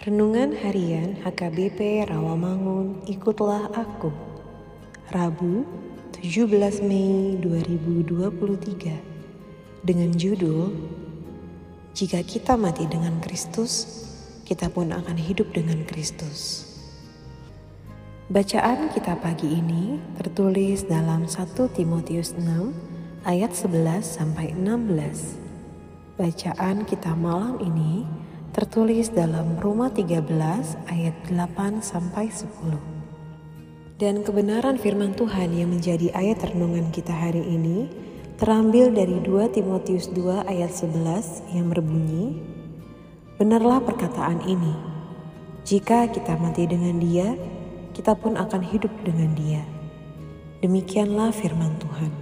Renungan Harian HKBP Rawamangun Ikutlah Aku Rabu 17 Mei 2023 Dengan judul Jika kita mati dengan Kristus, kita pun akan hidup dengan Kristus. Bacaan kita pagi ini tertulis dalam 1 Timotius 6 ayat 11 sampai 16. Bacaan kita malam ini tertulis dalam Roma 13 ayat 8 sampai 10. Dan kebenaran firman Tuhan yang menjadi ayat renungan kita hari ini terambil dari 2 Timotius 2 ayat 11 yang berbunyi, Benarlah perkataan ini, jika kita mati dengan dia, kita pun akan hidup dengan dia. Demikianlah firman Tuhan.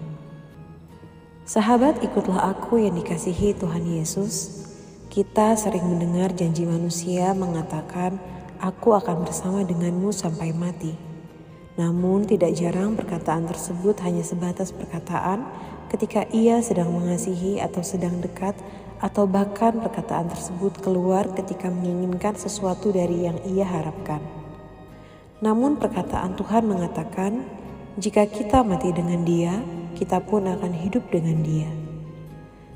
Sahabat ikutlah aku yang dikasihi Tuhan Yesus. Kita sering mendengar janji manusia mengatakan, aku akan bersama denganmu sampai mati. Namun tidak jarang perkataan tersebut hanya sebatas perkataan ketika ia sedang mengasihi atau sedang dekat atau bahkan perkataan tersebut keluar ketika menginginkan sesuatu dari yang ia harapkan. Namun perkataan Tuhan mengatakan, jika kita mati dengan dia, kita pun akan hidup dengan dia.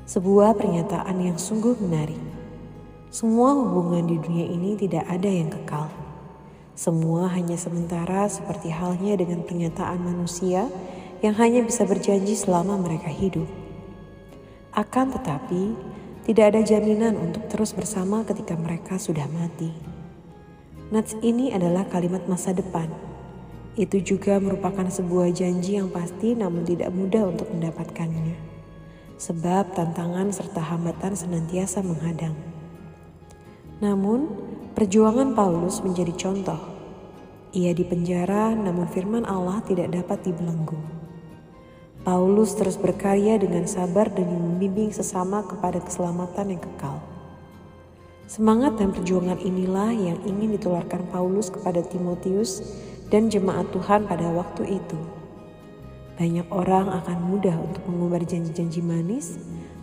Sebuah pernyataan yang sungguh menarik. Semua hubungan di dunia ini tidak ada yang kekal. Semua hanya sementara seperti halnya dengan pernyataan manusia yang hanya bisa berjanji selama mereka hidup. Akan tetapi, tidak ada jaminan untuk terus bersama ketika mereka sudah mati. Nats ini adalah kalimat masa depan. Itu juga merupakan sebuah janji yang pasti namun tidak mudah untuk mendapatkannya. Sebab tantangan serta hambatan senantiasa menghadang. Namun, perjuangan Paulus menjadi contoh. Ia dipenjara namun firman Allah tidak dapat dibelenggu. Paulus terus berkarya dengan sabar dan membimbing sesama kepada keselamatan yang kekal. Semangat dan perjuangan inilah yang ingin ditularkan Paulus kepada Timotius dan jemaat Tuhan pada waktu itu. Banyak orang akan mudah untuk mengumbar janji-janji manis,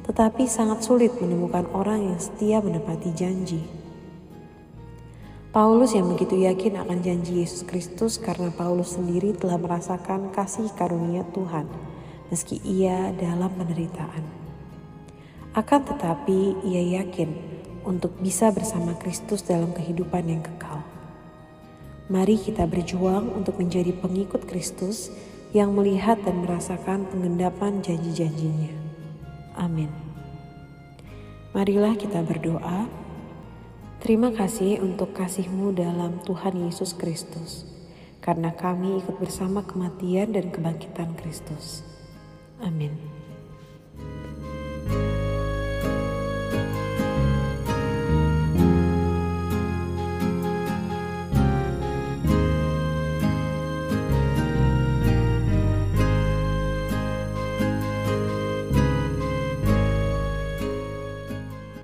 tetapi sangat sulit menemukan orang yang setia menepati janji. Paulus yang begitu yakin akan janji Yesus Kristus karena Paulus sendiri telah merasakan kasih karunia Tuhan meski ia dalam penderitaan. Akan tetapi ia yakin untuk bisa bersama Kristus dalam kehidupan yang kekal. Mari kita berjuang untuk menjadi pengikut Kristus yang melihat dan merasakan pengendapan janji-janjinya. Amin. Marilah kita berdoa. Terima kasih untuk kasihmu dalam Tuhan Yesus Kristus, karena kami ikut bersama kematian dan kebangkitan Kristus. Amin.